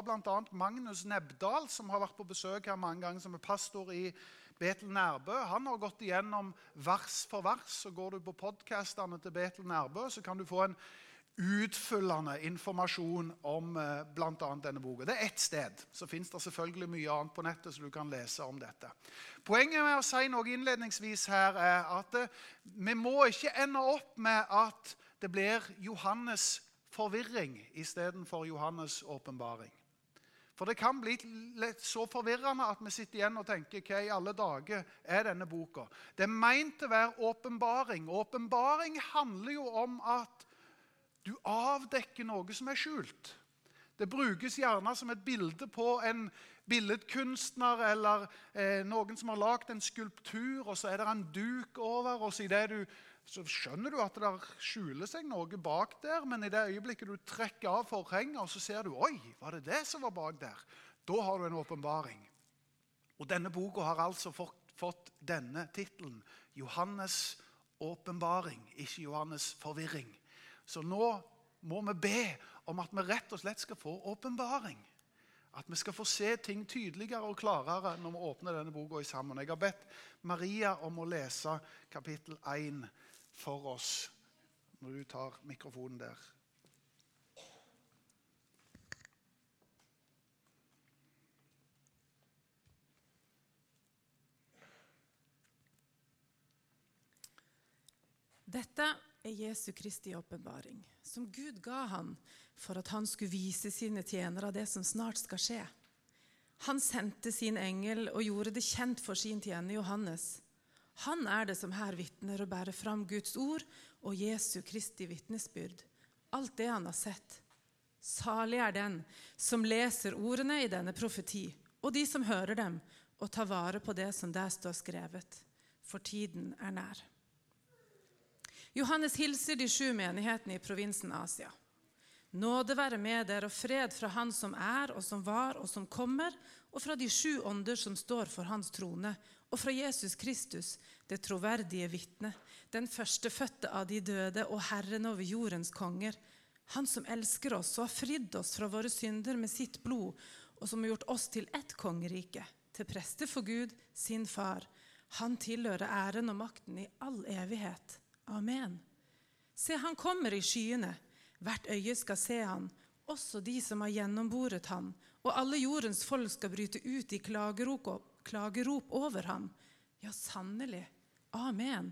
har bl.a. Magnus Nebdal, som har vært på besøk her mange ganger, som er pastor i Betel Nærbø. Han har gått igjennom vers for vers. så Går du på podkastene til Betel Nærbø, så kan du få en utfyllende informasjon om eh, bl.a. denne boka. Det er ett sted. Så fins det selvfølgelig mye annet på nettet så du kan lese om dette. Poenget med å si noe innledningsvis her er at eh, vi må ikke ende opp med at det blir Johannes' forvirring istedenfor Johannes' åpenbaring. For det kan bli så forvirrende at vi sitter igjen og tenker hva i alle dager er denne boka? Det er meint å være åpenbaring. Åpenbaring handler jo om at du avdekker noe som er skjult. Det brukes gjerne som et bilde på en billedkunstner eller eh, noen som har lagd en skulptur, og så er det en duk over. og så, du, så skjønner du at det skjuler seg noe bak der, men i det øyeblikket du trekker av forhenget, så ser du Oi, var det det som var bak der? Da har du en åpenbaring. Og denne boka har altså fått, fått denne tittelen. Johannes' åpenbaring, ikke Johannes' forvirring. Så nå må vi be om at vi rett og slett skal få åpenbaring. At vi skal få se ting tydeligere og klarere når vi åpner denne boka sammen. Jeg har bedt Maria om å lese kapittel 1 for oss når du tar mikrofonen der. Dette er Jesu Kristi åpenbaring, som Gud ga han for at han skulle vise sine tjenere det som snart skal skje. Han sendte sin engel og gjorde det kjent for sin tjener Johannes. Han er det som her vitner og bærer fram Guds ord og Jesu Kristi vitnesbyrd. Alt det han har sett. Salig er den som leser ordene i denne profeti, og de som hører dem, og tar vare på det som der står skrevet. For tiden er nær. Johannes hilser de sju menighetene i provinsen Asia. Nåde være med dere og fred fra Han som er og som var og som kommer, og fra de sju ånder som står for Hans trone, og fra Jesus Kristus, det troverdige vitne, den førstefødte av de døde og Herren over jordens konger, Han som elsker oss og har fridd oss fra våre synder med sitt blod, og som har gjort oss til ett kongerike, til prester for Gud, sin far. Han tilhører æren og makten i all evighet. Amen. Se, han kommer i skyene. Hvert øye skal se han, også de som har gjennomboret han. Og alle jordens folk skal bryte ut i klagerop, klagerop over ham. Ja, sannelig. Amen.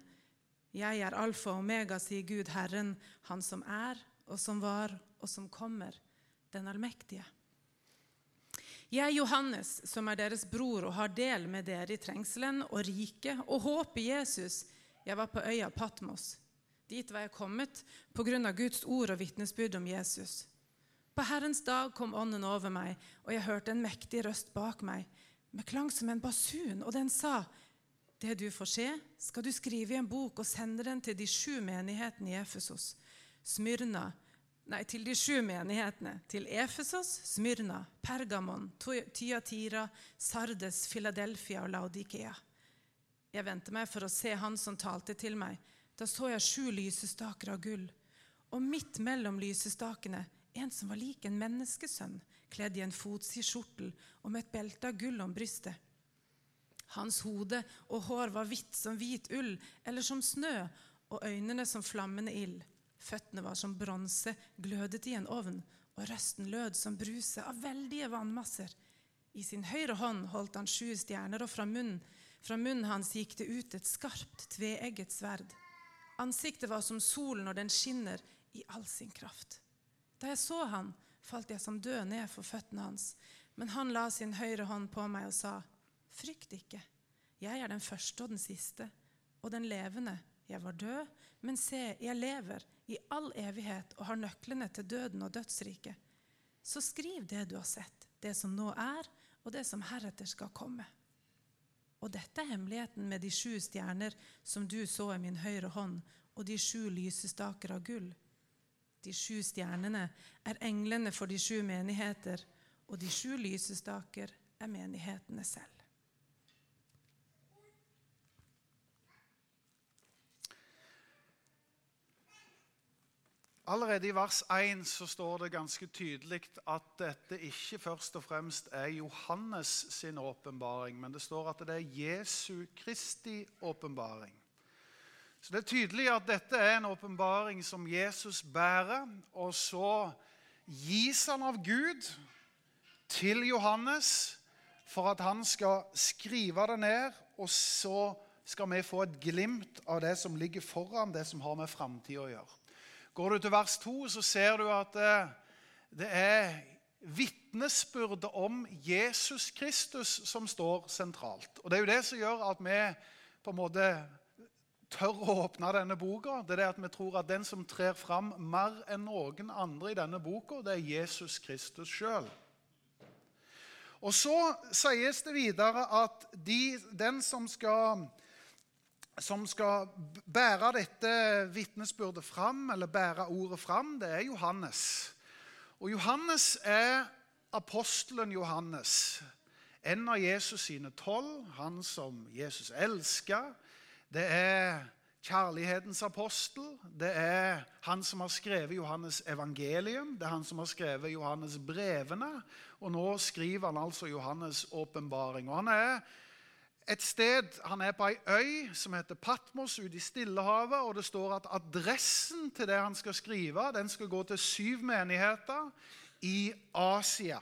Jeg er alfa og omega, sier Gud Herren, Han som er, og som var, og som kommer, den allmektige. Jeg, Johannes, som er deres bror og har del med dere i trengselen og riket og håp i Jesus, jeg var på øya Patmos. Dit var jeg kommet pga. Guds ord og vitnesbyrd om Jesus. På Herrens dag kom Ånden over meg, og jeg hørte en mektig røst bak meg, med klang som en basun, og den sa:" Det du får se, skal du skrive i en bok og sende den til de sju menighetene i Efesos. Smyrna, nei, til de sju menighetene. Til Efesos, Smyrna, Pergamon, Tyatira, Sardes, Filadelfia og Laudikea. Jeg vendte meg for å se han som talte til meg. Da så jeg sju lysestaker av gull, og midt mellom lysestakene en som var lik en menneskesønn, kledd i en fotsid skjortel og med et belte av gull om brystet. Hans hode og hår var hvitt som hvit ull eller som snø, og øynene som flammende ild. Føttene var som bronse, glødet i en ovn, og røsten lød som bruse av veldige vannmasser. I sin høyre hånd holdt han sju stjerner, og fra munnen fra munnen hans gikk det ut et skarpt, tveegget sverd. Ansiktet var som solen når den skinner i all sin kraft. Da jeg så han, falt jeg som død ned for føttene hans. Men han la sin høyre hånd på meg og sa, Frykt ikke, jeg er den første og den siste, og den levende. Jeg var død, men se, jeg lever i all evighet og har nøklene til døden og dødsriket. Så skriv det du har sett, det som nå er, og det som heretter skal komme. Og dette er hemmeligheten med de sju stjerner som du så i min høyre hånd, og de sju lysestaker av gull. De sju stjernene er englene for de sju menigheter, og de sju lysestaker er menighetene selv. Allerede i vers 1 så står det ganske tydelig at dette ikke først og fremst er Johannes sin åpenbaring, men det står at det er Jesu Kristi åpenbaring. Så det er tydelig at dette er en åpenbaring som Jesus bærer, og så gis han av Gud til Johannes for at han skal skrive det ned, og så skal vi få et glimt av det som ligger foran, det som har med framtida å gjøre. Går du til vers 2, så ser du at det, eh, det er vitnesbyrdet om Jesus Kristus som står sentralt. Og Det er jo det som gjør at vi på en måte tør å åpne denne boka. Det er det at vi tror at den som trer fram mer enn noen andre i denne boka, det er Jesus Kristus sjøl. Og så sies det videre at de, den som skal som skal bære dette vitnesbyrdet fram, eller bære ordet fram, det er Johannes. Og Johannes er apostelen Johannes. En av Jesus sine tolv, han som Jesus elska. Det er kjærlighetens apostel. Det er han som har skrevet Johannes' evangelium. Det er han som har skrevet Johannes' brevene. Og nå skriver han altså Johannes' åpenbaring. Og han er et sted, Han er på ei øy som heter Patmos ute i Stillehavet. og Det står at adressen til det han skal skrive, den skal gå til syv menigheter i Asia.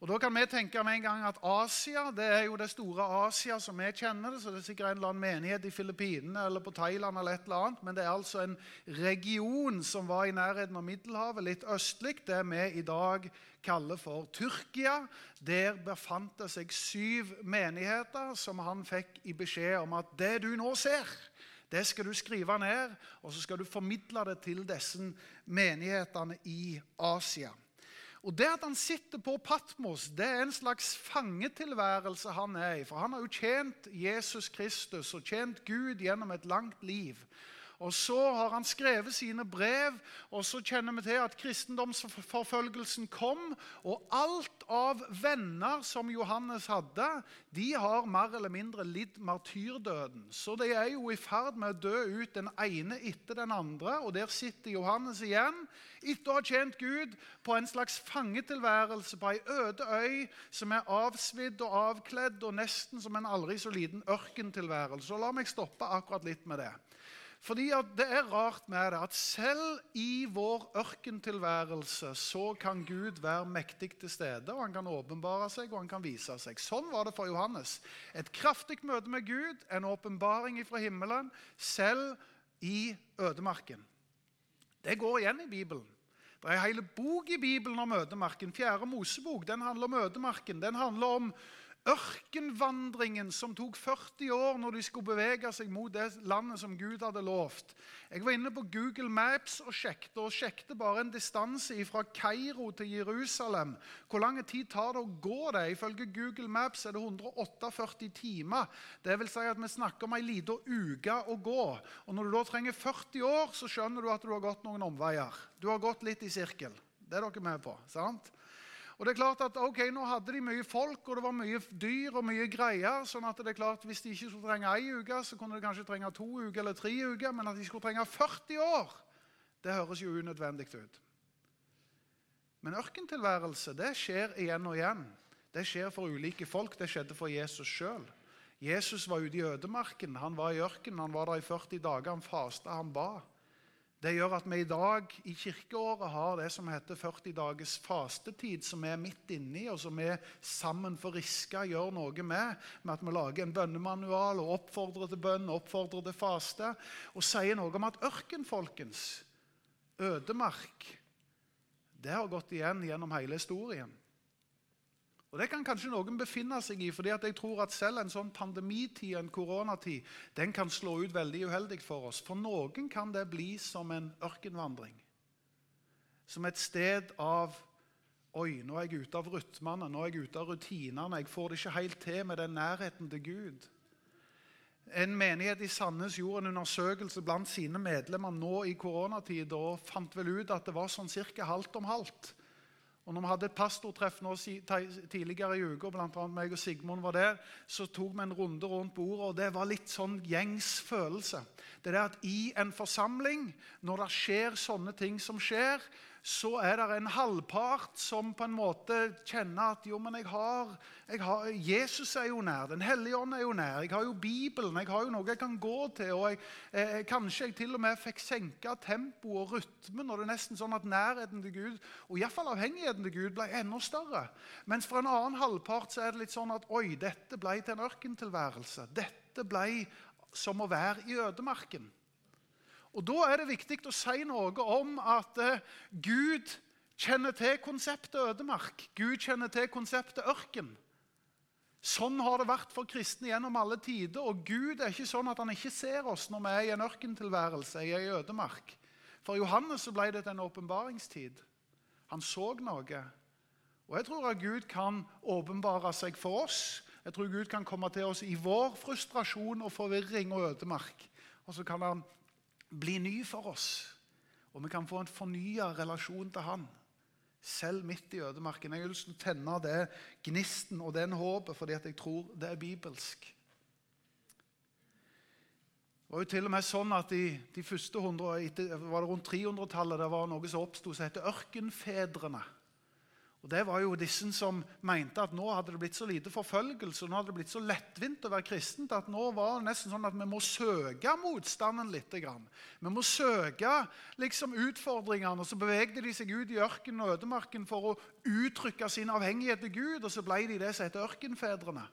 Og Da kan vi tenke med en gang at Asia det er jo det store Asia som vi kjenner det. så Det er sikkert en eller annen menighet i Filippinene eller på Thailand, eller et eller annet, men det er altså en region som var i nærheten av Middelhavet, litt østlig, det vi i dag kaller for Tyrkia. Der befant det seg syv menigheter som han fikk i beskjed om at det du nå ser, det skal du skrive ned, og så skal du formidle det til disse menighetene i Asia. Og Det at han sitter på Patmos, det er en slags fangetilværelse han er i. For han har jo tjent Jesus Kristus og tjent Gud gjennom et langt liv. Og så har han skrevet sine brev, og så kjenner vi til at kristendomsforfølgelsen kom. Og alt av venner som Johannes hadde, de har mer eller mindre lidd martyrdøden. Så de er jo i ferd med å dø ut den ene etter den andre. Og der sitter Johannes igjen, etter å ha tjent Gud, på en slags fangetilværelse på ei øde øy som er avsvidd og avkledd og nesten som en aldri så liten ørkentilværelse. Så la meg stoppe akkurat litt med det. Fordi Det er rart med det at selv i vår ørkentilværelse så kan Gud være mektig til stede. og Han kan åpenbare seg og han kan vise seg. Sånn var det for Johannes. Et kraftig møte med Gud, en åpenbaring fra himmelen, selv i ødemarken. Det går igjen i Bibelen. Det er en hel bok i Bibelen om ødemarken. Fjerde Mosebok den handler om ødemarken. Den handler om ørkenvandringen som tok 40 år når de skulle bevege seg mot det landet som Gud hadde lovt. Jeg var inne på Google Maps og sjekket, og sjekket bare en distanse fra Kairo til Jerusalem. Hvor lang tid tar det å gå det? Ifølge Google Maps er det 148 timer. Det vil si at vi snakker om ei lita uke å gå. Og Når du da trenger 40 år, så skjønner du at du har gått noen omveier. Du har gått litt i sirkel. Det er dere med på. sant? Og det er klart at ok, Nå hadde de mye folk, og det var mye dyr og mye greier. sånn at det er klart Hvis de ikke skulle trenge ei uke, så kunne de kanskje trenge to uker eller tre uker. Men at de skulle trenge 40 år, det høres jo unødvendig ut. Men ørkentilværelse det skjer igjen og igjen. Det skjer for ulike folk. Det skjedde for Jesus sjøl. Jesus var ute i ødemarken. Han var i ørkenen. Han var der i 40 dager. Han fasta, han ba. Det gjør at vi i dag i kirkeåret har det som heter 40 dagers fastetid, som vi er midt inni, og som vi sammen for Riska gjør noe med. Med at vi lager en bønnemanual og oppfordrer til bønn, oppfordrer til faste. Og sier noe om at ørken, folkens, ødemark, det har gått igjen gjennom hele historien. Og Det kan kanskje noen befinne seg i, fordi jeg tror at selv en sånn pandemitid, en koronatid, den kan slå ut veldig uheldig for oss. For noen kan det bli som en ørkenvandring. Som et sted av Oi, nå er jeg ute av rytmene, nå er jeg ute av rutinene. Jeg får det ikke helt til med den nærheten til Gud. En menighet i Sandnes gjorde en undersøkelse blant sine medlemmer nå i koronatid og fant vel ut at det var sånn ca. halvt om halvt. Og når vi hadde et pastortreff nå tidligere i uka, bl.a. meg og Sigmund var der, så tok vi en runde rundt bordet, og det var litt sånn gjengs følelse. Det er at i en forsamling, når det skjer sånne ting som skjer, så er det en halvpart som på en måte kjenner at jo, men jeg har, jeg har, Jesus er jo nær, Den hellige ånd er jo nær, jeg har jo Bibelen, jeg har jo noe jeg kan gå til. og jeg, eh, Kanskje jeg til og med fikk senka tempoet og rytmen. og det er nesten sånn at Nærheten til Gud og i fall avhengigheten til Gud ble enda større. Mens for en annen halvpart så er det litt sånn at oi, dette ble til en ørkentilværelse. Dette ble som å være i ødemarken. Og Da er det viktig å si noe om at eh, Gud kjenner til konseptet ødemark. Gud kjenner til konseptet ørken. Sånn har det vært for kristne gjennom alle tider. Og Gud er ikke sånn at han ikke ser oss når vi er i en ørkentilværelse, i ødemark. For Johannes så ble det en åpenbaringstid. Han så noe. Og jeg tror at Gud kan åpenbare seg for oss. Jeg tror Gud kan komme til oss i vår frustrasjon og forvirring og ødemark. Og så kan han bli ny for oss. Og vi kan få en fornya relasjon til Han, selv midt i ødemarken. Jeg har lyst til å tenne det gnisten og den håpet fordi jeg tror det er bibelsk. Det var jo til og med sånn at i de første 100, var det rundt 300-tallet det var noe som oppsto som het Ørkenfedrene. Og Det var jo disse som mente at nå hadde det blitt så lite forfølgelse og nå hadde det blitt så lettvint å være kristent at nå var det nesten sånn at vi må søke motstanden litt. Vi må søke liksom utfordringene. og Så bevegde de seg ut i ørkenen og ødemarken for å uttrykke sin avhengighet til Gud, og så ble de det som heter ørkenfedrene.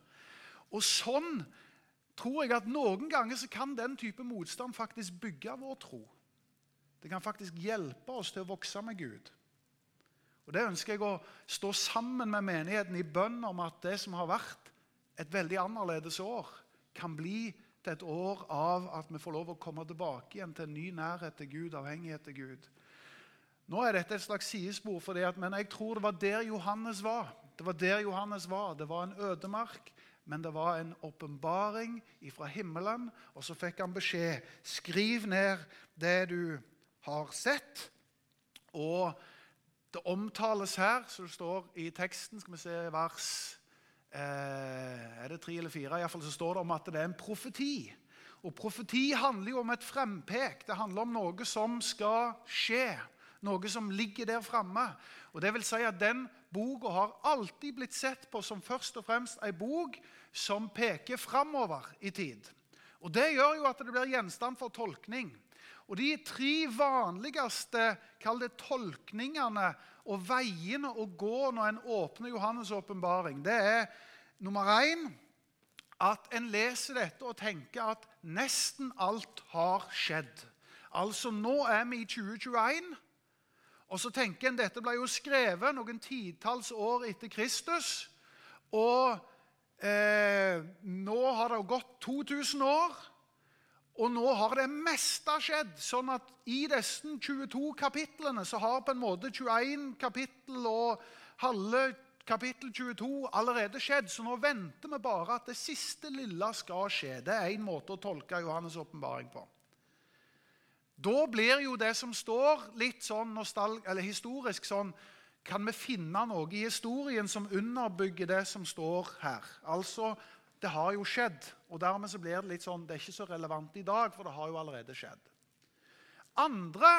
Og sånn tror jeg at noen ganger så kan den type motstand faktisk bygge vår tro. Det kan faktisk hjelpe oss til å vokse med Gud. Og Det ønsker jeg å stå sammen med menigheten i bønn om at det som har vært et veldig annerledes år, kan bli til et år av at vi får lov å komme tilbake igjen til en ny nærhet til Gud, avhengighet til Gud. Nå er dette et slags sidespor, for det at, men jeg tror det var der Johannes var. Det var der Johannes var. Det var en ødemark, men det var en åpenbaring fra himmelen. Og så fikk han beskjed skriv ned det du har sett. og det omtales her, så det står i teksten Skal vi se vers eh, Er det tre eller fire? Iallfall så står det om at det er en profeti. Og Profeti handler jo om et frempek. Det handler om noe som skal skje. Noe som ligger der framme. Og det vil si at den boka har alltid blitt sett på som først og fremst ei bok som peker framover i tid. Og Det gjør jo at det blir gjenstand for tolkning. Og De tre vanligste kall det tolkningene og veiene å gå når en åpner Johannes' åpenbaring, det er nummer én at en leser dette og tenker at nesten alt har skjedd. Altså, nå er vi i 2021. Og så tenker en dette ble jo skrevet noen titalls år etter Kristus. Og eh, nå har det gått 2000 år. Og nå har det meste skjedd. sånn at i disse 22 kapitlene så har på en måte 21 kapittel og halve kapittel 22 allerede skjedd. Så nå venter vi bare at det siste lille skal skje. Det er én måte å tolke Johannes' åpenbaring på. Da blir jo det som står, litt sånn historisk sånn Kan vi finne noe i historien som underbygger det som står her? Altså det har jo skjedd. Og dermed så blir det litt sånn, det er ikke så relevant i dag, for det har jo allerede skjedd. Andre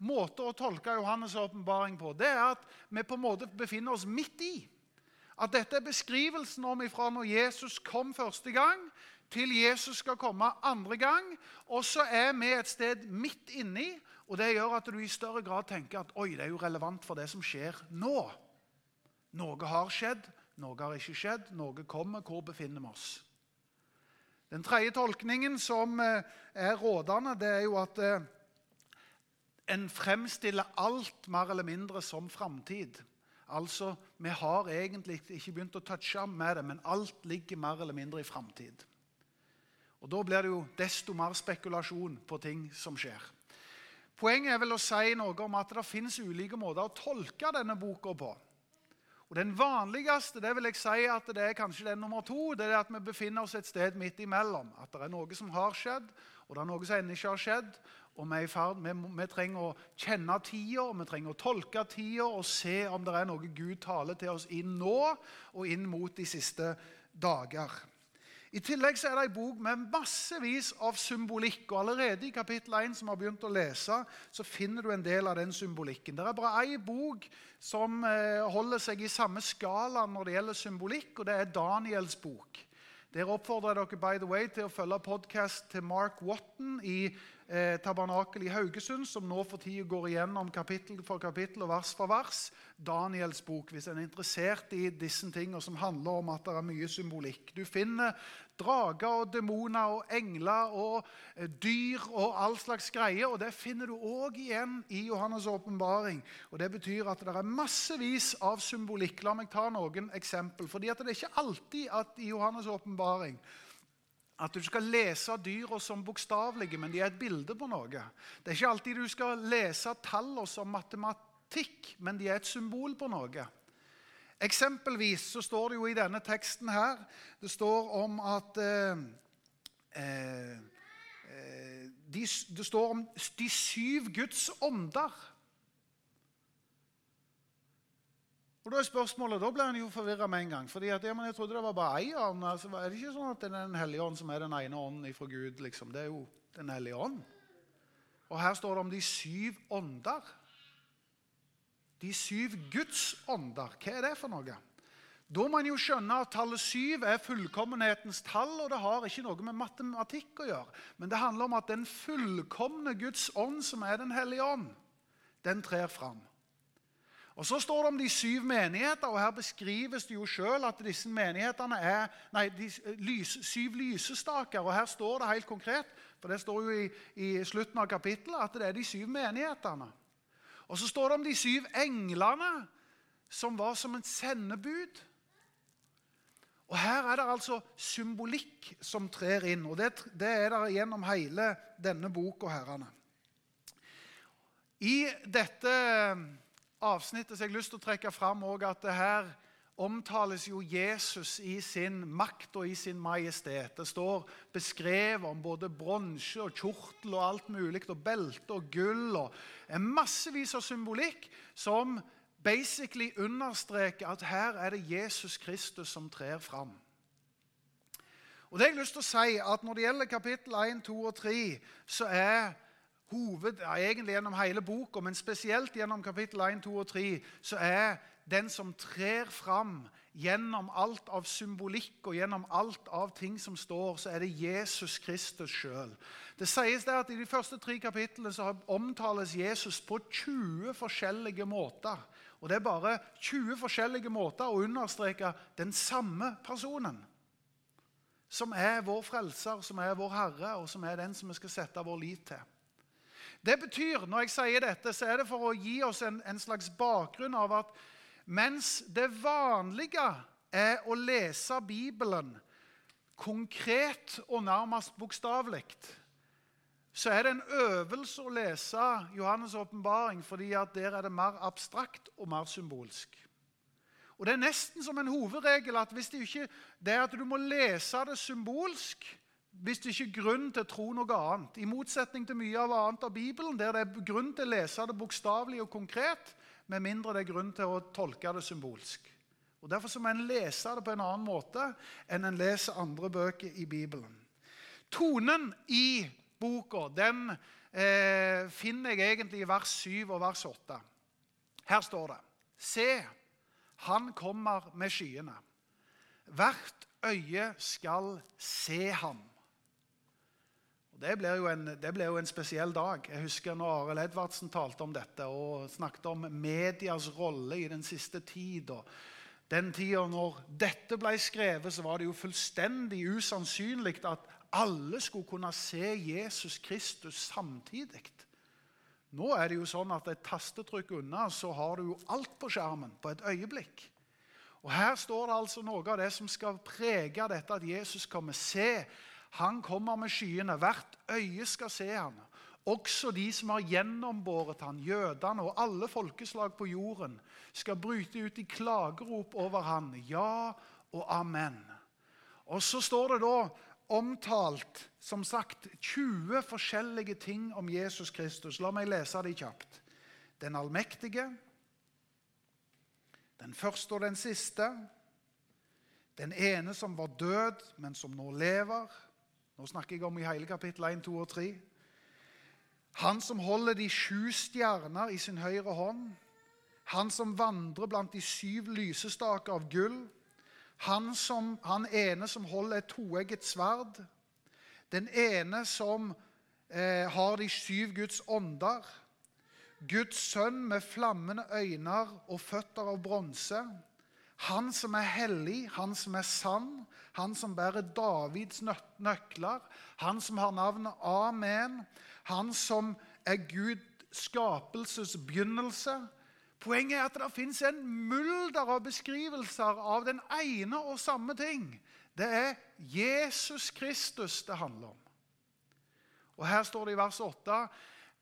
måter å tolke Johannes' åpenbaring på det er at vi på en måte befinner oss midt i. At dette er beskrivelsen om ifra når Jesus kom første gang, til Jesus skal komme andre gang. Og så er vi et sted midt inni, og det gjør at du i større grad tenker at oi, det er jo relevant for det som skjer nå. Noe har skjedd, noe har ikke skjedd, noe kommer. Hvor befinner vi oss? Den tredje tolkningen som eh, er rådende, det er jo at eh, en fremstiller alt mer eller mindre som framtid. Altså, Vi har egentlig ikke begynt å touche med det, men alt ligger mer eller mindre i framtid. Og Da blir det jo desto mer spekulasjon på ting som skjer. Poenget er vel å si noe om at det finnes ulike måter å tolke denne boka på. Og Den vanligste det vil jeg si at det er kanskje den nummer to. det er At vi befinner oss et sted midt imellom. At det er noe som har skjedd, og det er noe som ennå ikke har skjedd. Og vi, er ferd, vi, vi trenger å kjenne tida, vi trenger å tolke tida og se om det er noe Gud taler til oss inn nå og inn mot de siste dager. I tillegg så er det en bok med massevis av symbolikk. og Allerede i kapittel 1 som har begynt å lese, så finner du en del av den symbolikken. Det er bare ei bok som eh, holder seg i samme skala når det gjelder symbolikk, og det er Daniels bok. Der oppfordrer jeg dere by the way, til å følge podkast til Mark Watton i eh, Tabernakel i Haugesund, som nå for tida går igjennom kapittel for kapittel og vers for vers. Daniels bok, hvis en er interessert i disse tingene som handler om at det er mye symbolikk. Du finner drager og demoner og engler og eh, dyr og all slags greier. Og det finner du òg igjen i Johannes' åpenbaring. Og det betyr at det er massevis av symbolikk. La meg ta noen eksempel. fordi det er ikke alltid at i Johannes' åpenbaring at du skal lese dyra som bokstavelige, men de er et bilde på noe. Det er ikke alltid du skal lese tallene som matematikk, men de er et symbol på noe. Eksempelvis så står det jo i denne teksten her Det står om at eh, eh, eh, de, Det står om de syv Guds ånder. Og Da er spørsmålet, da blir en jo forvirra med en gang. fordi at, ja, men Jeg trodde det var bare én ånd. Altså, er det ikke sånn at det er Den hellige ånd som er den ene ånden fra Gud? liksom? Det er jo Den hellige ånd. Og her står det om de syv ånder. De syv Guds ånder. Hva er det for noe? Da må man jo skjønne at tallet syv er fullkommenhetens tall, og det har ikke noe med matematikk å gjøre. Men det handler om at den fullkomne Guds ånd, som er Den hellige ånd, den trer fram. Og Så står det om de syv menigheter, og her beskrives det jo sjøl at disse menighetene er nei, de, lys, syv lysestaker. Og her står det helt konkret, for det står jo i, i slutten av kapittelet, at det er de syv menighetene. Og så står det om de syv englene som var som et sendebud. Og Her er det altså symbolikk som trer inn, og det, det er det gjennom hele denne boka. herrene. I dette avsnittet så har jeg lyst til å trekke fram at det her omtales jo Jesus i sin makt og i sin majestet. Det står beskrevet om både bronse og kjortel og alt mulig, og belte og gull. og Massevis av symbolikk som basically understreker at her er det Jesus Kristus som trer fram. Og det har jeg lyst til å si at Når det gjelder kapittel 1, 2 og 3, så er hoved, ja, egentlig gjennom hele boka, men spesielt gjennom kapittel 1, 2 og 3, så er den som trer fram gjennom alt av symbolikk og gjennom alt av ting som står, så er det Jesus Kristus sjøl. Det sies der at I de første tre kapitlene så omtales Jesus på 20 forskjellige måter. Og Det er bare 20 forskjellige måter å understreke den samme personen. Som er vår frelser, som er vår Herre, og som er den som vi skal sette vår lit til. Det betyr, Når jeg sier dette, så er det for å gi oss en, en slags bakgrunn av at mens det vanlige er å lese Bibelen konkret og nærmest bokstavelig, så er det en øvelse å lese Johannes' åpenbaring, fordi at der er det mer abstrakt og mer symbolsk. Og Det er nesten som en hovedregel at hvis det ikke det at du må lese det symbolsk hvis det ikke er grunn til å tro noe annet. I motsetning til mye av annet av Bibelen, der det er grunn til å lese det bokstavelig og konkret, med mindre det er grunn til å tolke det symbolsk. Og Derfor må en lese det på en annen måte enn en leser andre bøker i Bibelen. Tonen i boka den eh, finner jeg egentlig i vers 7 og vers 8. Her står det Se, han kommer med skyene. Hvert øye skal se ham. Det ble, en, det blir jo en, spesiell dag. Jeg husker når Arild Edvardsen talte om dette og snakket om medias rolle i den siste tid. og den tida når dette ble skrevet, så var det jo fullstendig usannsynlig at alle skulle kunne se Jesus Kristus samtidig. Nå er det jo sånn at et tastetrykk unna, så har du jo alt på skjermen på et øyeblikk. Og Her står det altså noe av det som skal prege dette at Jesus kommer. Se, han kommer med skyene. Hvert øye skal se ham. Også de som har gjennombåret ham, jødene og alle folkeslag på jorden, skal bryte ut i klagerop over ham. Ja og amen. Og så står det da omtalt som sagt 20 forskjellige ting om Jesus Kristus. La meg lese de kjapt. Den allmektige, den første og den siste, den ene som var død, men som nå lever. Nå snakker jeg om i hele kapittel 1, 2 og 3. Han som holder de sju stjerner i sin høyre hånd. Han som vandrer blant de syv lysestaker av gull. Han, som, han ene som holder et toegget sverd. Den ene som eh, har de syv Guds ånder. Guds sønn med flammende øyne og føtter av bronse. Han som er hellig, han som er sann, han som bærer Davids nøkler, han som har navnet Amen, han som er Gud skapelses begynnelse, Poenget er at det fins en mulder av beskrivelser av den ene og samme ting. Det er Jesus Kristus det handler om. Og Her står det i vers 8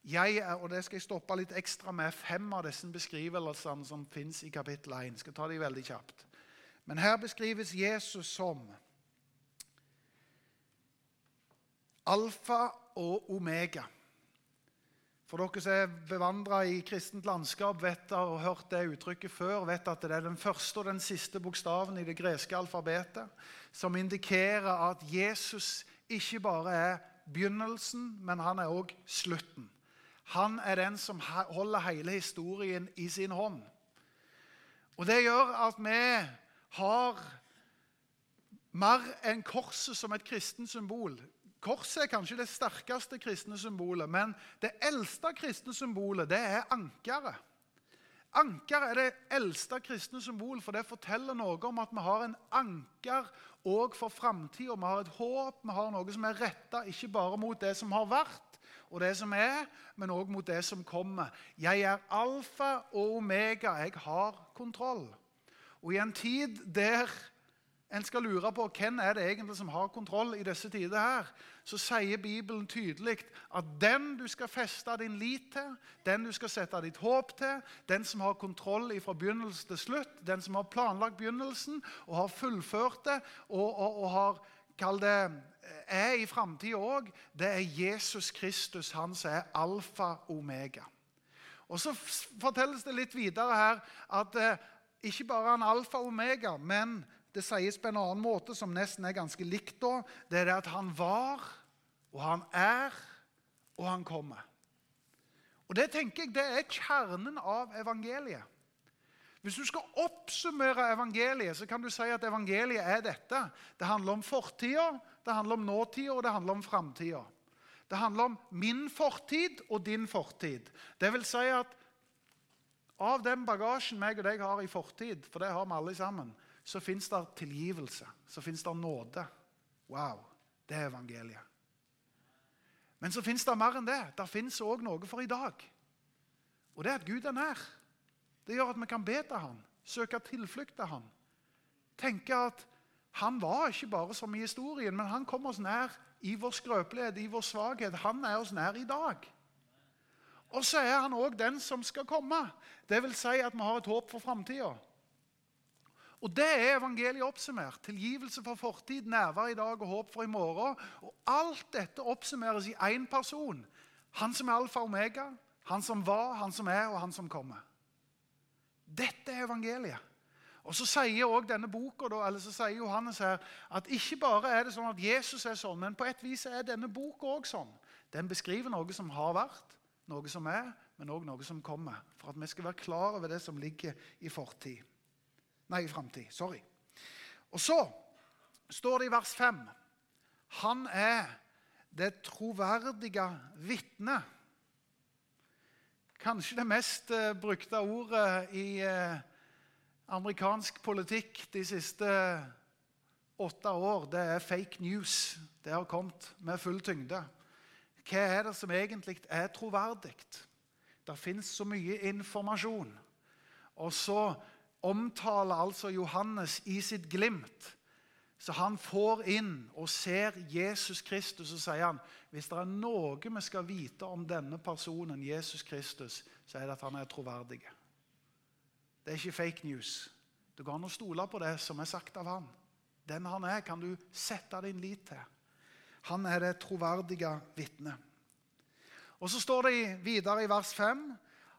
jeg er, og det skal jeg stoppe litt ekstra med, fem av disse beskrivelsene som fins i kapittel 1. Jeg skal ta de veldig kjapt. Men her beskrives Jesus som alfa og omega. For dere som er bevandra i kristent landskap vet og har hørt det uttrykket før, vet at det er den første og den siste bokstaven i det greske alfabetet som indikerer at Jesus ikke bare er begynnelsen, men han er òg slutten. Han er den som holder hele historien i sin hånd. Og Det gjør at vi har mer enn korset som et kristent symbol. Korset er kanskje det sterkeste kristne symbolet, men det eldste kristne symbolet det er ankeret. Anker er det eldste kristne symbol, for det forteller noe om at vi har en anker òg for framtida. Vi har et håp, vi har noe som er retta ikke bare mot det som har vært, og det som er, men òg mot det som kommer. Jeg er alfa og omega. Jeg har kontroll. Og i en tid der en skal lure på hvem er det egentlig som har kontroll i disse tider, her, så sier Bibelen tydelig at den du skal feste din lit til, den du skal sette ditt håp til, den som har kontroll fra begynnelse til slutt, den som har planlagt begynnelsen og har fullført det og, og, og har kall det, er i framtida òg, det er Jesus Kristus, han som er alfa omega. Og Så fortelles det litt videre her at eh, ikke bare han alfa omega, men det sies på en annen måte, som nesten er ganske likt da. Det er det at han var, og han er, og han kommer. Og Det tenker jeg det er kjernen av evangeliet. Hvis du skal oppsummere evangeliet, så kan du si at evangeliet er dette. Det handler om fortida, det handler om nåtida, og det handler om framtida. Det handler om min fortid og din fortid. Det vil si at av den bagasjen meg og deg har i fortid, for det har vi alle sammen, så fins det tilgivelse, så fins det nåde. Wow, det er evangeliet. Men så fins det mer enn det. Det fins òg noe for i dag. Og det er at Gud er nær. Det gjør at vi kan be til Han, søke tilflukt til Han. Tenke at han var ikke bare som i historien, men han kom oss nær i vår skrøpelighet, i vår svakhet. Han er oss nær i dag. Og så er han òg den som skal komme. Det vil si at vi har et håp for framtida. Og Det er evangeliet oppsummert. Tilgivelse for fortid, nærvær i dag og håp for i morgen. Og Alt dette oppsummeres i én person. Han som er alfa og omega, han som var, han som er, og han som kommer. Dette er evangeliet. Og Så sier også denne boka, eller så sier Johannes her at ikke bare er det sånn at Jesus er sånn, men på et vis er denne boka òg sånn. Den beskriver noe som har vært, noe som er, men òg noe som kommer. For at vi skal være klar over det som ligger i fortid. Nei, i framtid. Sorry. Og så står det i vers 5 Han er det troverdige vitnet. Kanskje det mest uh, brukte ordet i uh, amerikansk politikk de siste åtte år, det er fake news. Det har kommet med full tyngde. Hva er det som egentlig er troverdig? Det fins så mye informasjon. Og så omtaler altså Johannes i sitt glimt. Så han får inn og ser Jesus Kristus, og sier han, hvis det er noe vi skal vite om denne personen, Jesus Kristus, så er det at han er troverdig. Det er ikke fake news. Det går an å stole på det som er sagt av han. Den han er, kan du sette din lit til. Han er det troverdige vitnet. Og så står det videre i vers 5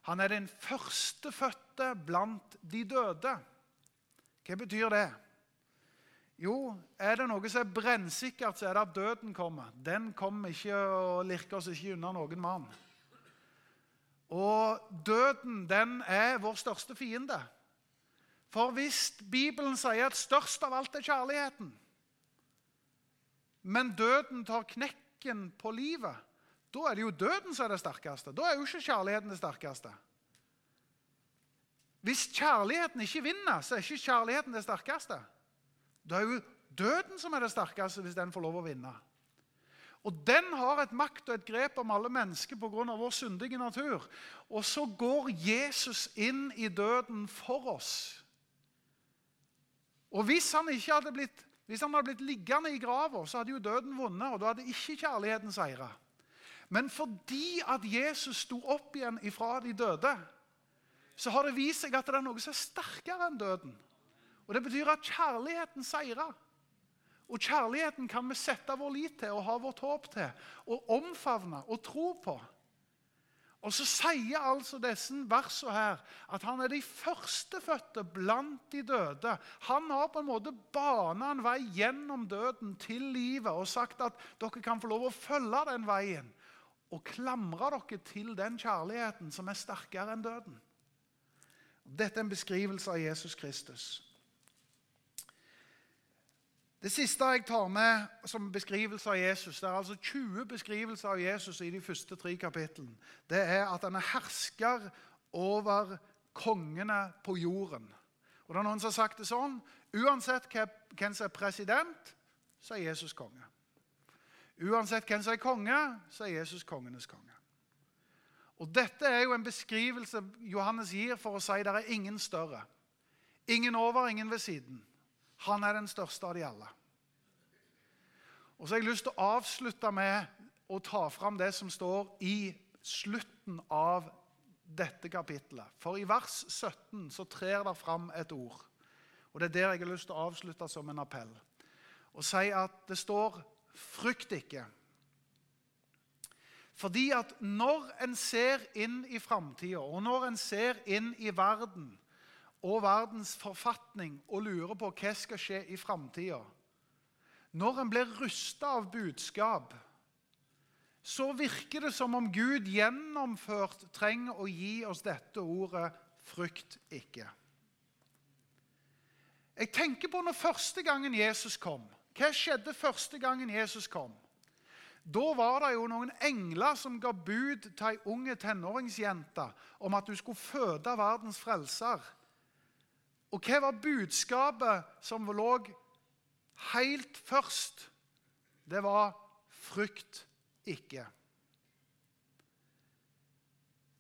han er den førstefødte blant de døde. Hva betyr det? Jo, er det noe som er brennsikkert, så er det at døden kommer. Den kommer ikke og lirker oss ikke unna noen mann. Og døden, den er vår største fiende. For hvis Bibelen sier at størst av alt er kjærligheten, men døden tar knekken på livet, da er det jo døden som er det sterkeste. Da er jo ikke kjærligheten det sterkeste. Hvis kjærligheten ikke vinner, så er ikke kjærligheten det sterkeste. Da er jo døden som er det sterkeste, hvis den får lov å vinne. Og Den har et makt og et grep om alle mennesker pga. vår syndige natur. Og så går Jesus inn i døden for oss. Og Hvis han hadde blitt, hvis han hadde blitt liggende i grava, så hadde jo døden vunnet, og da hadde ikke kjærligheten seira. Men fordi at Jesus sto opp igjen ifra de døde, så har det vist seg at det er noe som er sterkere enn døden. Og Det betyr at kjærligheten seirer. Og kjærligheten kan vi sette vår lit til og ha vårt håp til og omfavne og tro på. Og så sier altså disse versene her at han er de førstefødte blant de døde. Han har på en måte bana en vei gjennom døden til livet og sagt at dere kan få lov å følge den veien og klamre dere til den kjærligheten som er sterkere enn døden. Dette er en beskrivelse av Jesus Kristus. Det siste jeg tar med som beskrivelse av Jesus, det er altså 20 beskrivelser av Jesus i de første tre kapitlene, det er at han er hersker over kongene på jorden. Og det er Noen som har sagt det sånn uansett hvem som er president, så er Jesus konge. Uansett hvem som er konge, så er Jesus kongenes konge. Og Dette er jo en beskrivelse Johannes gir for å si at det er ingen større. Ingen over, ingen ved siden. Han er den største av de alle. Og så har jeg lyst til å avslutte med å ta fram det som står i slutten av dette kapittelet. For i vers 17 så trer det fram et ord. Og Det er der jeg har lyst til å avslutte som en appell. Og si at det står Frykt ikke. Fordi at når en ser inn i framtida, og når en ser inn i verden og verdens forfatning og lurer på hva skal skje i framtida Når en blir rusta av budskap, så virker det som om Gud gjennomført trenger å gi oss dette ordet 'frykt ikke'. Jeg tenker på når første gangen Jesus kom. Hva skjedde første gangen Jesus kom? Da var det jo noen engler som ga bud til ei unge tenåringsjente om at hun skulle føde verdens frelser. Og hva var budskapet som lå helt først? Det var 'frykt ikke'.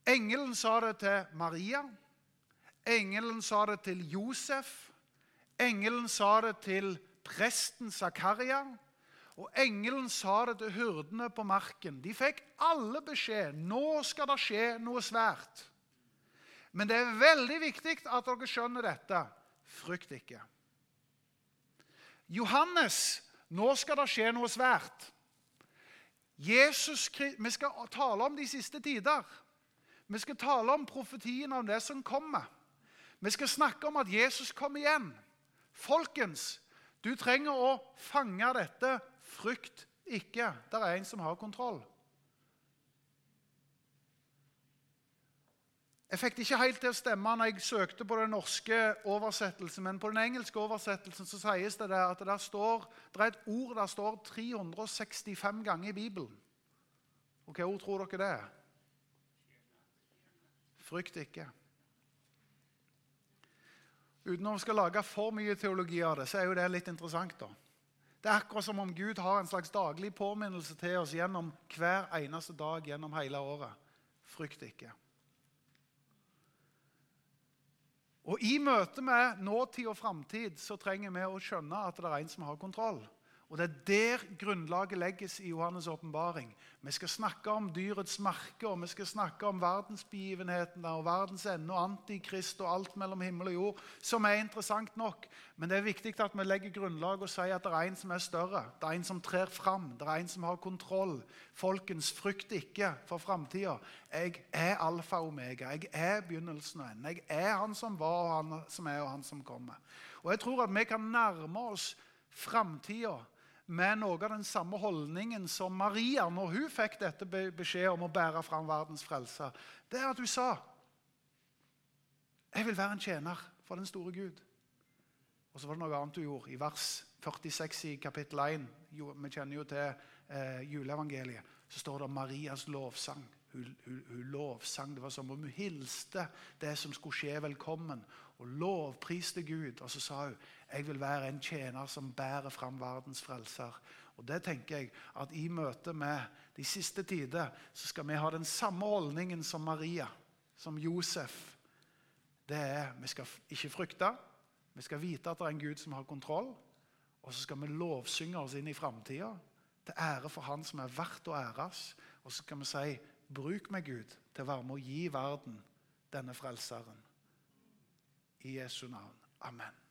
Engelen sa det til Maria. Engelen sa det til Josef. Engelen sa det til presten Zakaria. Og engelen sa det til hyrdene på marken. De fikk alle beskjed. Nå skal det skje noe svært. Men det er veldig viktig at dere skjønner dette. Frykt ikke. Johannes, nå skal det skje noe svært. Jesus, Vi skal tale om de siste tider. Vi skal tale om profetien om det som kommer. Vi skal snakke om at Jesus kommer igjen. Folkens, du trenger å fange dette. Frykt ikke. Det er en som har kontroll. Jeg fikk det ikke helt til å stemme når jeg søkte på den norske oversettelsen, men på den engelske oversettelsen så sies det at det, står, det er et ord der står 365 ganger i Bibelen. Og hva ord tror dere det er? Frykt ikke. Uten å skal lage for mye teologi av det, så er jo det litt interessant. da. Det er akkurat som om Gud har en slags daglig påminnelse til oss gjennom hver eneste dag gjennom hele året. Frykt ikke. Og I møte med nåtid og framtid så trenger vi å skjønne at det er en som har kontroll. Og Det er der grunnlaget legges i Johannes' åpenbaring. Vi skal snakke om dyrets merke, og vi skal snakke om verdensbegivenhetene og verdens ende og antikrist og alt mellom himmel og jord, som er interessant nok. Men det er viktig at vi legger grunnlag og sier at det er en som er større. Det er en som trer fram. Det er en som har kontroll. Folkens, frykt ikke for framtida. Jeg er alfa og omega. Jeg er begynnelsen og enden. Jeg er han som var, og han som er, og han som kommer. Og jeg tror at vi kan nærme oss framtida med noe av den samme holdningen som Maria når hun fikk dette beskjed om å bære fram verdens frelse. Det er at hun sa jeg vil være en tjener for den store Gud. Og så var det noe annet hun gjorde. I vers 46 i kapittel 1, vi kjenner jo til eh, juleevangeliet, så står det Marias lovsang. Hun, hun, hun, lovsang. Det var som om hun hilste det som skulle skje, velkommen. Og lovpriste Gud. Og så sa hun jeg vil være en tjener som bærer fram verdens frelser. Og det tenker jeg at I møte med de siste tider så skal vi ha den samme holdningen som Maria, som Josef. Det er vi skal ikke frykte. Vi skal vite at det er en Gud som har kontroll. Og så skal vi lovsynge oss inn i framtida til ære for Han som er verdt å æres. Og så skal vi si Bruk meg, Gud, til å være med å gi verden denne frelseren. I Jesu navn. Amen.